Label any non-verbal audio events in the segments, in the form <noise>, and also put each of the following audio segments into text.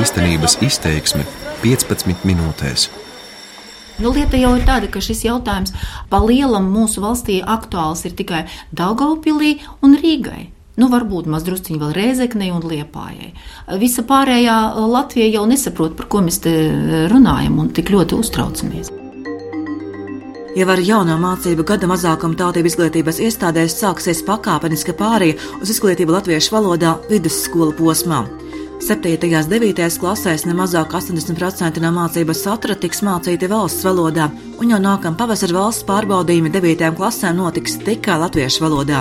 īstenības izteiksme 15 minūtēs. Nu, lieta jau ir tāda, ka šis jautājums pa lielam mūsu valstī aktuāls ir tikai Daugaupilī un Rīgai. Nu, varbūt mazdrusciņi vēl Rēzeknei un Liepājai. Visa pārējā Latvija jau nesaprot, par ko mēs te runājam un tik ļoti uztraucamies. Jau ar jauno mācību gada mazākuma tautību izglītības iestādēs sāksies pakāpeniska pārēja uz izglītību latviešu valodā vidusskola posmā. 7. un 9. klasēs nemazāk 80% no mācības satura tiks mācīti valsts valodā, un jau nākamā pavasara valsts pārbaudījumi 9. klasēm notiks tikai latviešu valodā.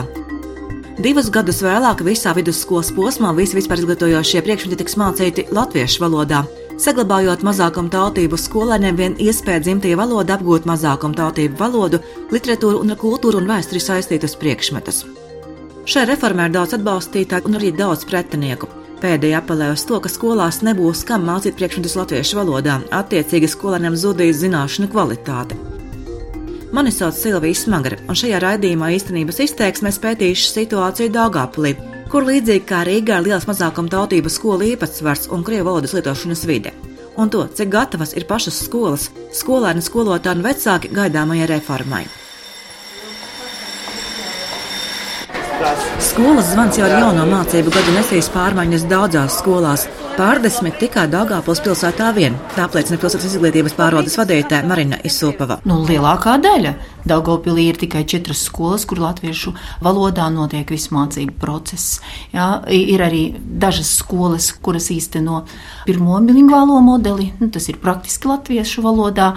Divus gadus vēlāk visā vidusskolas posmā visi vispār izglītojošie priekšmeti tiks mācīti latviešu valodā. Saglabājot mazākuma tautību skolēniem vien iespēja dzimtajā valodā apgūt mazākuma tautību valodu, literatūru un kultūru un vēsturi saistītus priekšmetus. Šai reformai ir daudz atbalstītāju un arī daudz pretinieku. Pēdējā apelē uz to, ka skolās nebūs kam mācīt priekšmetus latviešu valodā, attiecīgi skolēniem zudīs zināšanu kvalitāte. Mani sauc Silvija Smagara, un šajā raidījumā īstenības izteiksmēs pētīšu situāciju Dāngāpulī, kur līdzīgi kā Rīgā ir liels mazākuma tautību skolu īpatsvars un krievu valodas lietošanas vide. Un to, cik gatavas ir pašas skolas, skolēni, skolotāji un vecāki gaidāmajai reformai. Skolas zvans jau ar jauno mācību gadu nesīs pārmaiņas daudzās skolās. Pārdesmit tikai Dāngāpils pilsētā vien, tā apliecina pilsētas izglītības pārvaldes vadītāja Marina Isupava. Nu, lielākā daļa. Daugopilī ir tikai četras skolas, kur latviešu valodā notiek viss mācību process. Jā, ir arī dažas skolas, kuras īsteno pirmo bilingvālo modeli, nu, tas ir praktiski latviešu valodā,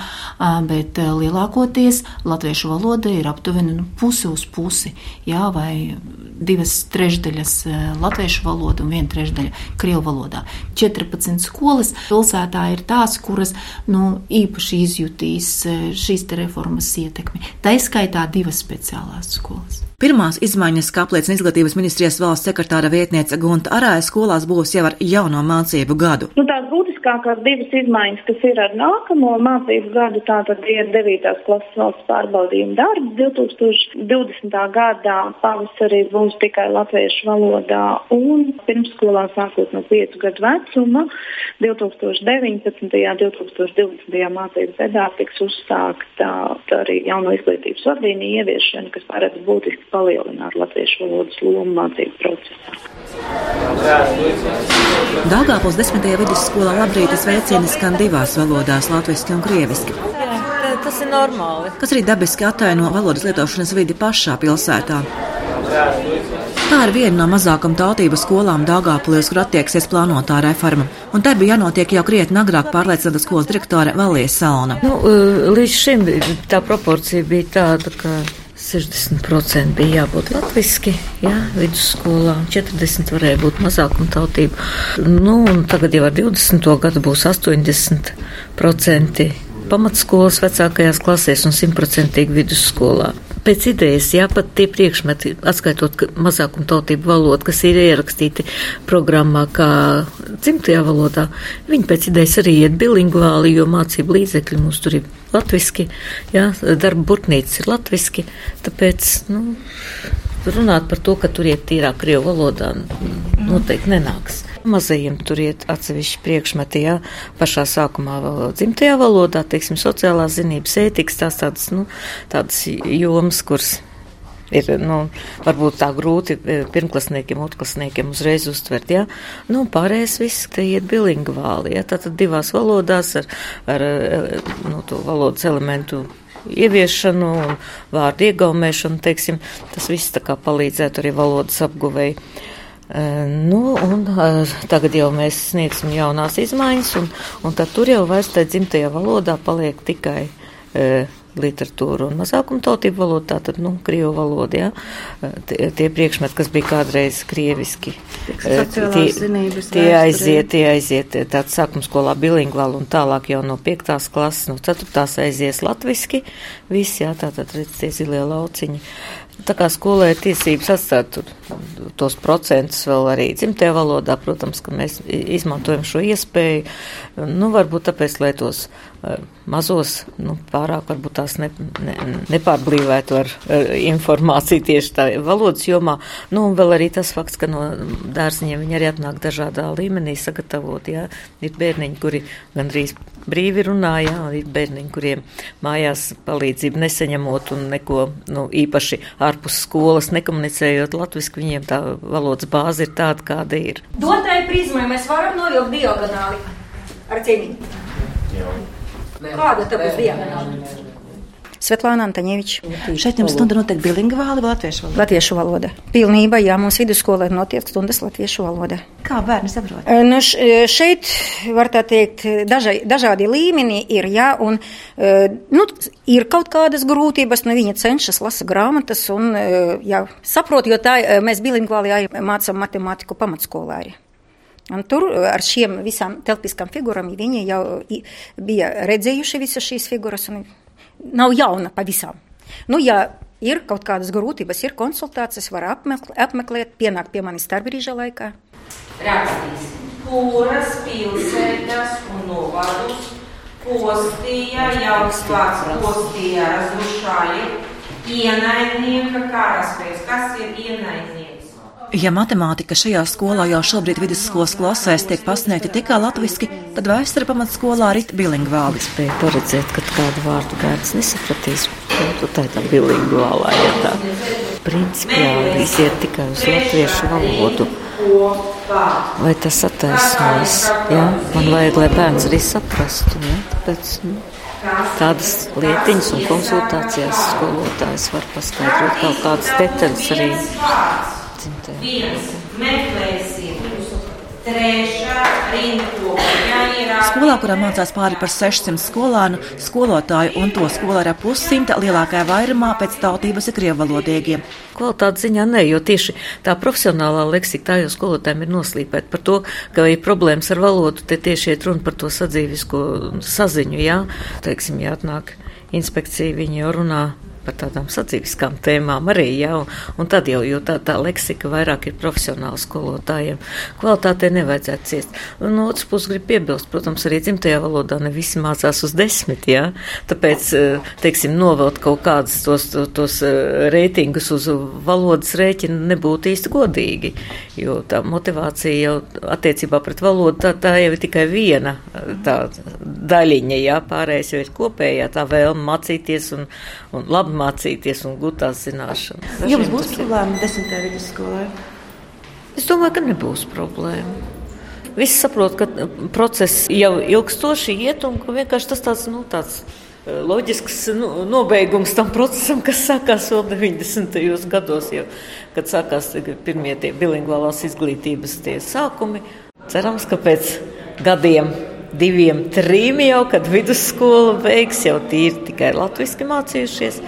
bet lielākoties latviešu valoda ir aptuveni nu, pusi uz pusi, jā, vai divas trešdaļas latviešu valoda un viena trešdaļa krievu valodā. 14 skolas pilsētā ir tās, kuras nu, īpaši izjutīs šīs reformas ietekmi. Tā izskaitā divas speciālās skolas. Pirmās izmaiņas, kā apliecina izglītības ministrijas valsts sekretāra vietniece Gunta Arāja, skolās būs jau ar jauno mācību gadu. Nu, tās būtiskākās divas izmaiņas, kas ir ar nākamo mācību gadu, tātad ir 9. klases valsts pārbaudījuma darbs 2020. gadā pavasarī būs tikai latviešu valodā un pirmsskolā sākot no 5 gadu vecuma 2019. un 2020. mācību gadā tiks uzsākta arī jauno izglītības vadlīniju ieviešana, kas paredz būtiski palielināt latviešu valodas lomu mācību procesā. Dāngāpils desmitajā vidusskolā labrītas veicieni skan divās valodās - latviešu un krieviski. Tas ir normāli. Kas arī dabiski ataino valodas lietošanas vidi pašā pilsētā. Tā ir viena no mazākuma tautību skolām Dāngāpilīs, kur attieksies plānotā reforma. Un tai bija jānotiek jau krietni agrāk, pārliecināta skolas direktore Valijas Salona. Nu, līdz šim tā proporcija bija tāda, ka 60% bija jābūt latviešu, jā, vidusskolā, 40% varēja būt mazākuma tautība. Nu, tagad jau ar 20. gadu būs 80% pamatskolas vecākajās klasēs un 100% vidusskolā. Pēc idejas, jā, pat tie priekšmeti, atskaitot mazākuma tautību valodu, kas ir ierakstīti programmā kā dzimtajā valodā, viņi pēc idejas arī iet bilingvāli, jo mācību līdzekļi mums tur ir latviski, jā, darba burtnīcas ir latviski, tāpēc, nu, runāt par to, ka tur iet tīrāk krievu valodā, noteikti nenāks. Mazajiem tur iet atsevišķi priekšmeti, jā, pašā sākumā vēl dzimtajā valodā, teiksim, sociālās zinības, ētikas, tās tādas, nu, tādas jomas, kuras ir, nu, varbūt tā grūti pirmklasniekiem, otrklasniekiem uzreiz uztvert, jā. Nu, pārējais viss te iet bilingvāli, jā, tātad divās valodās ar, ar, nu, to valodas elementu ieviešanu un vārdu iegaumēšanu, teiksim, tas viss tā kā palīdzētu arī valodas apguvēji. Nu, un, tagad jau mēs sniegsim jaunās izmaiņas, un, un tad tur jau vairs tā dzimtajā valodā paliek tikai literatūra un mazākumtautību valoda, tātad, nu, krievu valoda, jā. Tie, tie priekšmeti, kas bija kādreiz krieviski, tie, zinības, tie aiziet, tie aiziet, tāds sākums skolā bilingvāli un tālāk jau no piektās klases, no ceturtās aizies latviski, viss, jā, tātad, redz, tie zilie lauciņi. Tā kā skolai ir tiesības atstāt tur, tos procentus vēl arī dzimtajā valodā, protams, ka mēs izmantojam šo iespēju, nu, varbūt tāpēc, lai tos uh, mazos, nu, pārāk varbūt tās ne, ne, nepārblīvētu ar uh, informāciju tieši tā valodas jomā, nu, un vēl arī tas fakts, ka no dārziņiem viņi arī atnāk dažādā līmenī sagatavot, jā, ir bērniņi, kuri gandrīz brīvi runā, jā, un ir bērniņi, kuriem mājās palīdzību nesaņemot un neko, nu, īpaši ārpus skolas, nekomunicējot latviski, viņiem tā valodas bāze ir tāda, kāda ir. Dotai prizmai mēs varam novilkt diagonāli ar ciemiņu. Kāda tā būs diagonāli? Svetlāna Antaņeviča. Šeit jums stunda notiek bilingvāli vai latviešu valoda? Latviešu valoda. Pilnībā, jā, mums vidusskolē notiek stundas latviešu valoda. Kā bērni saprot? E, Nu, š- šeit, var tā teikt, daža, dažādi līmeņi ir, jā, un e, nu, ir kaut kādas grūtības, nu, viņi cenšas lasa grāmatas un, jā, saprot, jo tā mēs bilingvāli jā, mācām matemātiku pamatskolā arī. Un tur ar šiem visām telpiskām figūrām viņi jau bija redzējuši visas šīs figūras un nav jauna pavisam. Nu, ja ir kaut kādas grūtības, ir konsultācijas, var apmeklēt, pienākt pie manis starpbrīža laikā. rakstīs, kuras pilsētas un novadus postīja jauks vārds postīja razrušāji ienaidnieka karaspēks. Kas ir ienaidnieks? Ja matemātika šajā skolā jau šobrīd vidusskolas klasēs tiek pasniegta tikai latviski, tad vēsture pamatskolā rit bilingvāli. Spēja paredzēt, ka kādu vārdu bērns nesapratīs. Nu, tā ir tā bilingvālā, ja tā principiāli iziet tikai uz latviešu valodu. Vai tas attaisnojas? Jā, man vajag, lai bērns arī saprastu. Jā, tāpēc, nu, tādas lietiņas un konsultācijās skolotājs var paskaidrot kaut kādas detaļas arī dzimtajā. Viens, meklēsim trešā rindkopa. Skolā, kurā mācās pāri par 600 skolānu, skolotāju un to ap pussimta lielākajā vairumā pēc tautības ir krievalodīgie. Kvalitātes ziņā nē, jo tieši tā profesionālā leksika tā jau skolotājiem ir noslīpēta par to, ka ir problēmas ar valodu, te tieši iet runa par to sadzīvisko saziņu, jā, teiksim, ja atnāk inspekcija, viņi jau runā par tādām sadzīviskām tēmām arī, jā, un, un tad jau, jo tā, tā leksika vairāk ir profesionāla skolotājiem. Kvalitātei nevajadzētu ciest. Un no otras puses grib piebilst, protams, arī dzimtajā valodā ne visi mācās uz desmit, jā, tāpēc, eh, teiksim, novelt kaut kādus tos, tos, tos eh, reitingus uz valodas rēķina nebūtu īsti godīgi, jo tā motivācija jau attiecībā pret valodu, tā, tā jau ir tikai viena eh, tā daļiņa, jā, pārējais jau ir kopējā, tā vēlme mācīties un, un labi mācīties un gūt tās zināšanas. Jums būs problēma desmitā vidusskolā? Es domāju, ka nebūs problēma. Visi saprot, ka process jau ilgstoši iet un ka vienkārši tas tāds, nu, tāds eh, loģisks nu, nobeigums tam procesam, kas sākās vēl 90. gados, jau, kad sākās pirmie tie bilingvālās izglītības tie sākumi. Cerams, ka pēc gadiem, diviem, trim jau, kad vidusskola beigs, jau tīri tikai latviski mācījušies.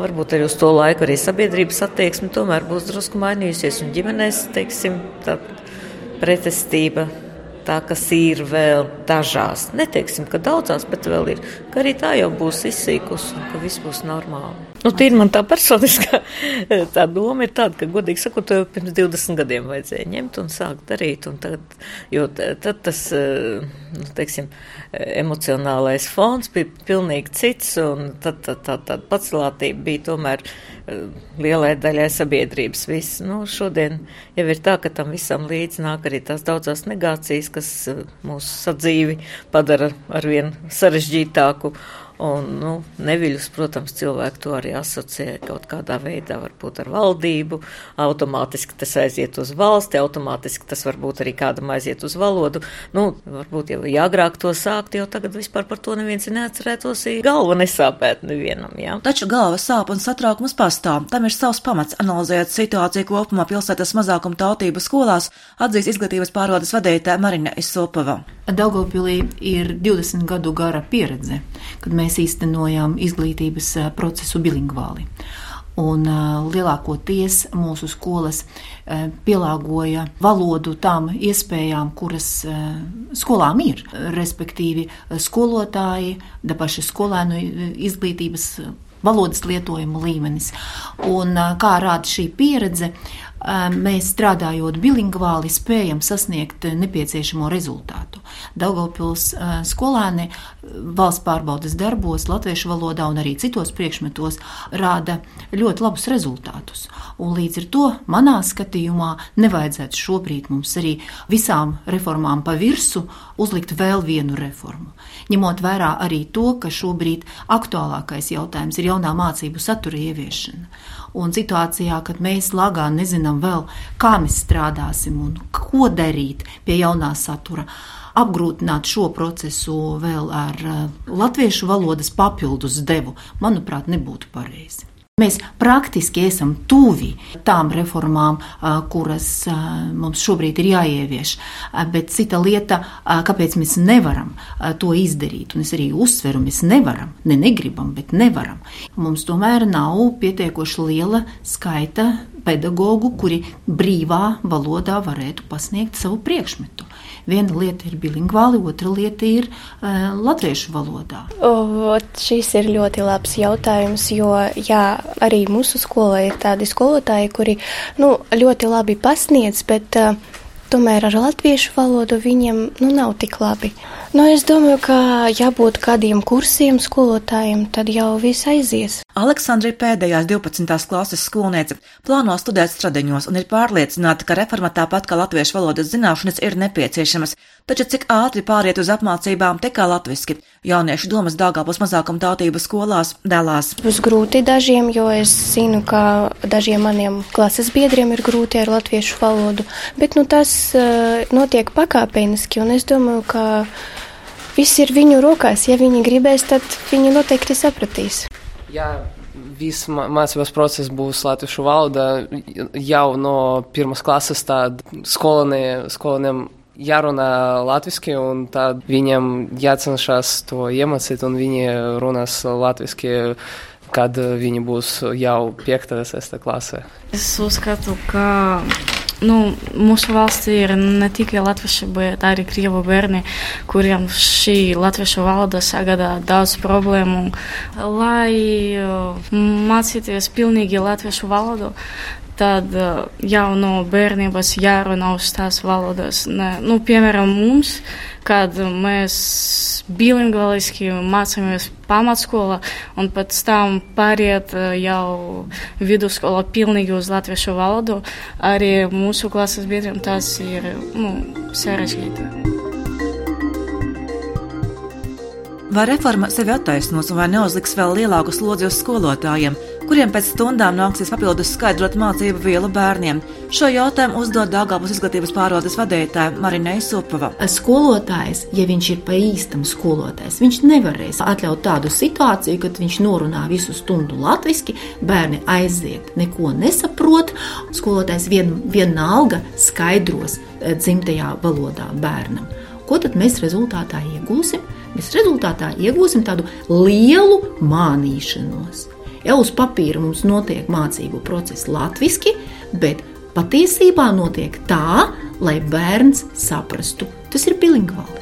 Varbūt arī uz to laiku arī sabiedrības attieksme tomēr būs drusku mainījusies, un ģimenēs, teiksim, tā pretestība, tā kas ir vēl dažās, neteiksim, ka daudzās, bet vēl ir, ka arī tā jau būs izsīkusi un ka viss būs normāli. Nu, tīri man tā personiskā <laughs> tā doma ir tāda, ka, godīgi sakot, to jau pirms 20 gadiem vajadzēja ņemt un sākt darīt, un tad, jo tad tas, eh, nu, teiksim, emocionālais fons bija pilnīgi cits, un tad tā, tā, tā pacelātība bija tomēr eh, lielai daļai sabiedrības. Viss, nu, šodien jau ir tā, ka tam visam līdz nāk arī tās daudzās negācijas, kas eh, mūsu sadzīvi padara arvien sarežģītāku. Un, nu, neviļus, protams, cilvēki to arī asociē kaut kādā veidā, varbūt ar valdību. Automātiski tas aiziet uz valsti, automātiski tas varbūt arī kādam aiziet uz valodu. Nu, varbūt jau jāgrāk to sākt, jo tagad vispār par to neviens neatcerētos, ja galva nesāpēt nevienam. Jā. Taču galva sāp un satraukums pastāv. Tam ir savs pamats, analizējot situāciju kopumā pilsētas mazākuma tautību skolās, atzīst izglītības pārvaldes vadītāja Marina Isopava. Daugopilī ir 20 gadu gara pieredze, kad mēs īstenojām izglītības eh, procesu bilingvāli. Un lielākoties mūsu skolas pielāgoja valodu tām iespējām, kuras skolām ir. Respektīvi, skolotāji, da paši skolēnu izglītības valodas lietojuma līmenis. Un kā rāda šī pieredze, mēs strādājot bilingvāli spējam sasniegt nepieciešamo rezultātu. Daugavpils skolēni valsts pārbaudas darbos, latviešu valodā un arī citos priekšmetos rāda ļoti labus rezultātus. Un līdz ar to manā skatījumā nevajadzētu šobrīd mums arī visām reformām pa virsu uzlikt vēl vienu reformu. Ņemot vērā arī to, ka šobrīd aktuālākais jautājums ir jaunā mācību satura ieviešana un situācijā, kad mēs lagā nezinām vēl, kā mēs strādāsim un ko darīt pie jaunā satura. Apgrūtināt šo procesu vēl ar eh, latviešu valodas papildus devu, manuprāt, nebūtu pareizi. Mēs praktiski esam tuvi tām reformām, kuras mums šobrīd ir jāievieš. Bet cita lieta, kāpēc mēs nevaram to izdarīt, un es arī uzsveru, mēs nevaram, ne negribam, bet nevaram. Mums tomēr nav pietiekoši liela skaita pedagoģu, kuri brīvā valodā varētu pasniegt savu priekšmetu. Viena lieta ir bilingvāli, otra lieta ir uh, latviešu valodā. O, šis ir ļoti labs jautājums, jo jā, arī mūsu skolā ir tādi skolotāji, kuri nu, ļoti labi pasniedz, bet uh, tomēr ar latviešu valodu viņiem nu, nav tik labi. Nu, es domāju, ka jābūt kādiem kursiem skolotājiem, tad jau viss aizies. Aleksandrija pēdējās 12. klases skolniece plāno studēt stradeņos un ir pārliecināta, ka reforma tāpat kā latviešu valodas zināšanas ir nepieciešamas, taču cik ātri pāriet uz apmācībām kā latviski. Jauniešu domas Dāngāpus mazākuma tautības skolās dēlās. Būs grūti dažiem, jo es zinu, ka dažiem maniem klases biedriem ir grūti ar latviešu valodu, bet nu, tas uh, notiek pakāpeniski un es domāju, ka viss ir viņu rokās. Ja viņi gribēs, tad viņi noteikti sapratīs. Ja viss mācības process būs latviešu valoda, jau no pirmās klases tad skolēniem jārunā latviešu, un tad viņiem jācenšas to iemācīt, un viņi runās latviešu, kad viņi būs jau 5. un 6. klasē. Es uzskatu, ka nu, mūsu valstī ir ne tikai latvieši, bet arī krievu bērni, kuriem šī latviešu valoda sagādā daudz problēmu. Lai uh, mācīties pilnīgi latviešu valodu, tad uh, jau no bērnības jārunā uz tās valodas. Ne, nu, piemēram, mums kad mēs bilingvāliski mācāmies pamatskolā un pēc tam pāriet eh, jau vidusskolā pilnīgi uz latviešu valodu. Arī mūsu klases biedriem tas ir nu, sarežģīti. Vai reforma sevi attaisnos un vai neuzliks vēl lielāku slodzi uz skolotājiem, kuriem pēc stundām nāksies papildus skaidrot mācību vielu bērniem? Šo jautājumu uzdod Dāngāpus izglītības pārvaldes vadītāja Marina Supava. Skolotājs, ja viņš ir pa īstam skolotājs, viņš nevarēs atļaut tādu situāciju, kad viņš norunā visu stundu latviski, bērni aiziet, neko nesaprot, skolotājs vien, vienalga skaidros eh, dzimtajā valodā bērnam. Ko tad mēs rezultātā iegūsim? Mēs rezultātā iegūsim tādu lielu mānīšanos. Jau uz papīra mums notiek mācību process latviešu, bet patiesībā notiek tā, lai bērns saprastu, tas ir bilingvāli.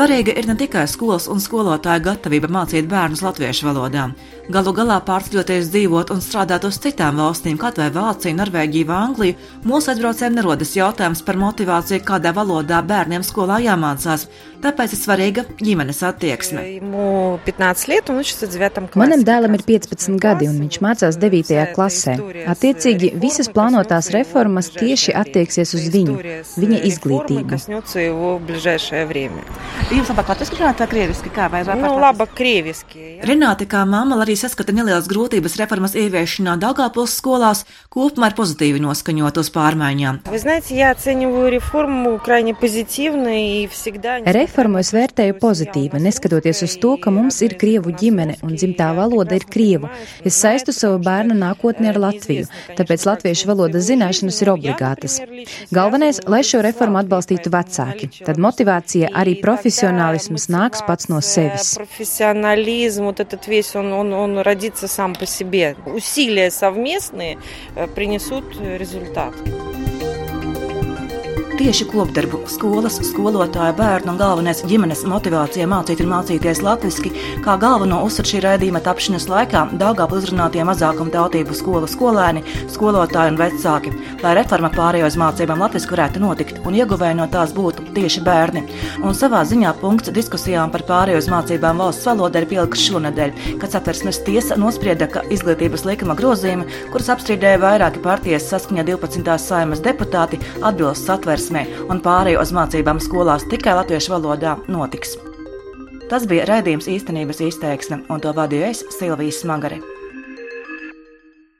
Svarīga ir ne tikai skolas un skolotāja gatavība mācīt bērnus latviešu valodā. Galu galā pārceļoties dzīvot un strādāt uz citām valstīm, kā vai Vāciju, Norvēģiju vai Angliju, mūsu aizbraucējiem nerodas jautājums par motivāciju, kādā valodā bērniem skolā jāmācās. Tāpēc ir svarīga ģimenes attieksme. Manam dēlam ir 15 gadi un viņš mācās 9. klasē. Attiecīgi, visas plānotās reformas tieši attieksies uz viņu, viņa izglītību. Jums labāk latviski runāt vai krieviski? Kā, vai nu, labāk krieviski. Renāte kā mamma arī saskata nelielas grūtības reformas ieviešanā Dāngāpils skolās, kopumā ir pozitīvi noskaņot uz pārmaiņām. Reformu es vērtēju pozitīvi, neskatoties uz to, ka mums ir krievu ģimene un dzimtā valoda ir krievu. Es saistu savu bērnu nākotni ar Latviju, tāpēc latviešu valodas zināšanas ir obligātas. Galvenais, lai šo reformu atbalstītu vecāki, tad motivācija arī profesionālisms nāks pats no sevis. Вот этот весь он, он, он родится сам по себе. Усилия совместные принесут результат. tieši kopdarbu, skolas, skolotāja, bērnu un galvenais ģimenes motivācija mācīt un mācīties latviešu, kā galveno uzsver šī raidījuma tapšanas laikā Daugāpil uzrunātie mazākuma tautību skolu skolēni, skolotāji un vecāki, lai reforma pārējo uz mācībām latviešu varētu notikt un ieguvēji no tās būtu tieši bērni. Un savā ziņā punkts diskusijām par pārējo uz mācībām valsts valodā ir pieliks šonadēļ, kad satversmes tiesa nosprieda, ka izglītības likuma grozījumi, kurus apstrīdēja vairāki partijas saskaņā 12. saimas deputāti, atbilst satversmē un pārējo uz mācībām skolās tikai latviešu valodā notiks. Tas bija raidījums īstenības izteiksme, un to vadīju es Silvijas Smagare.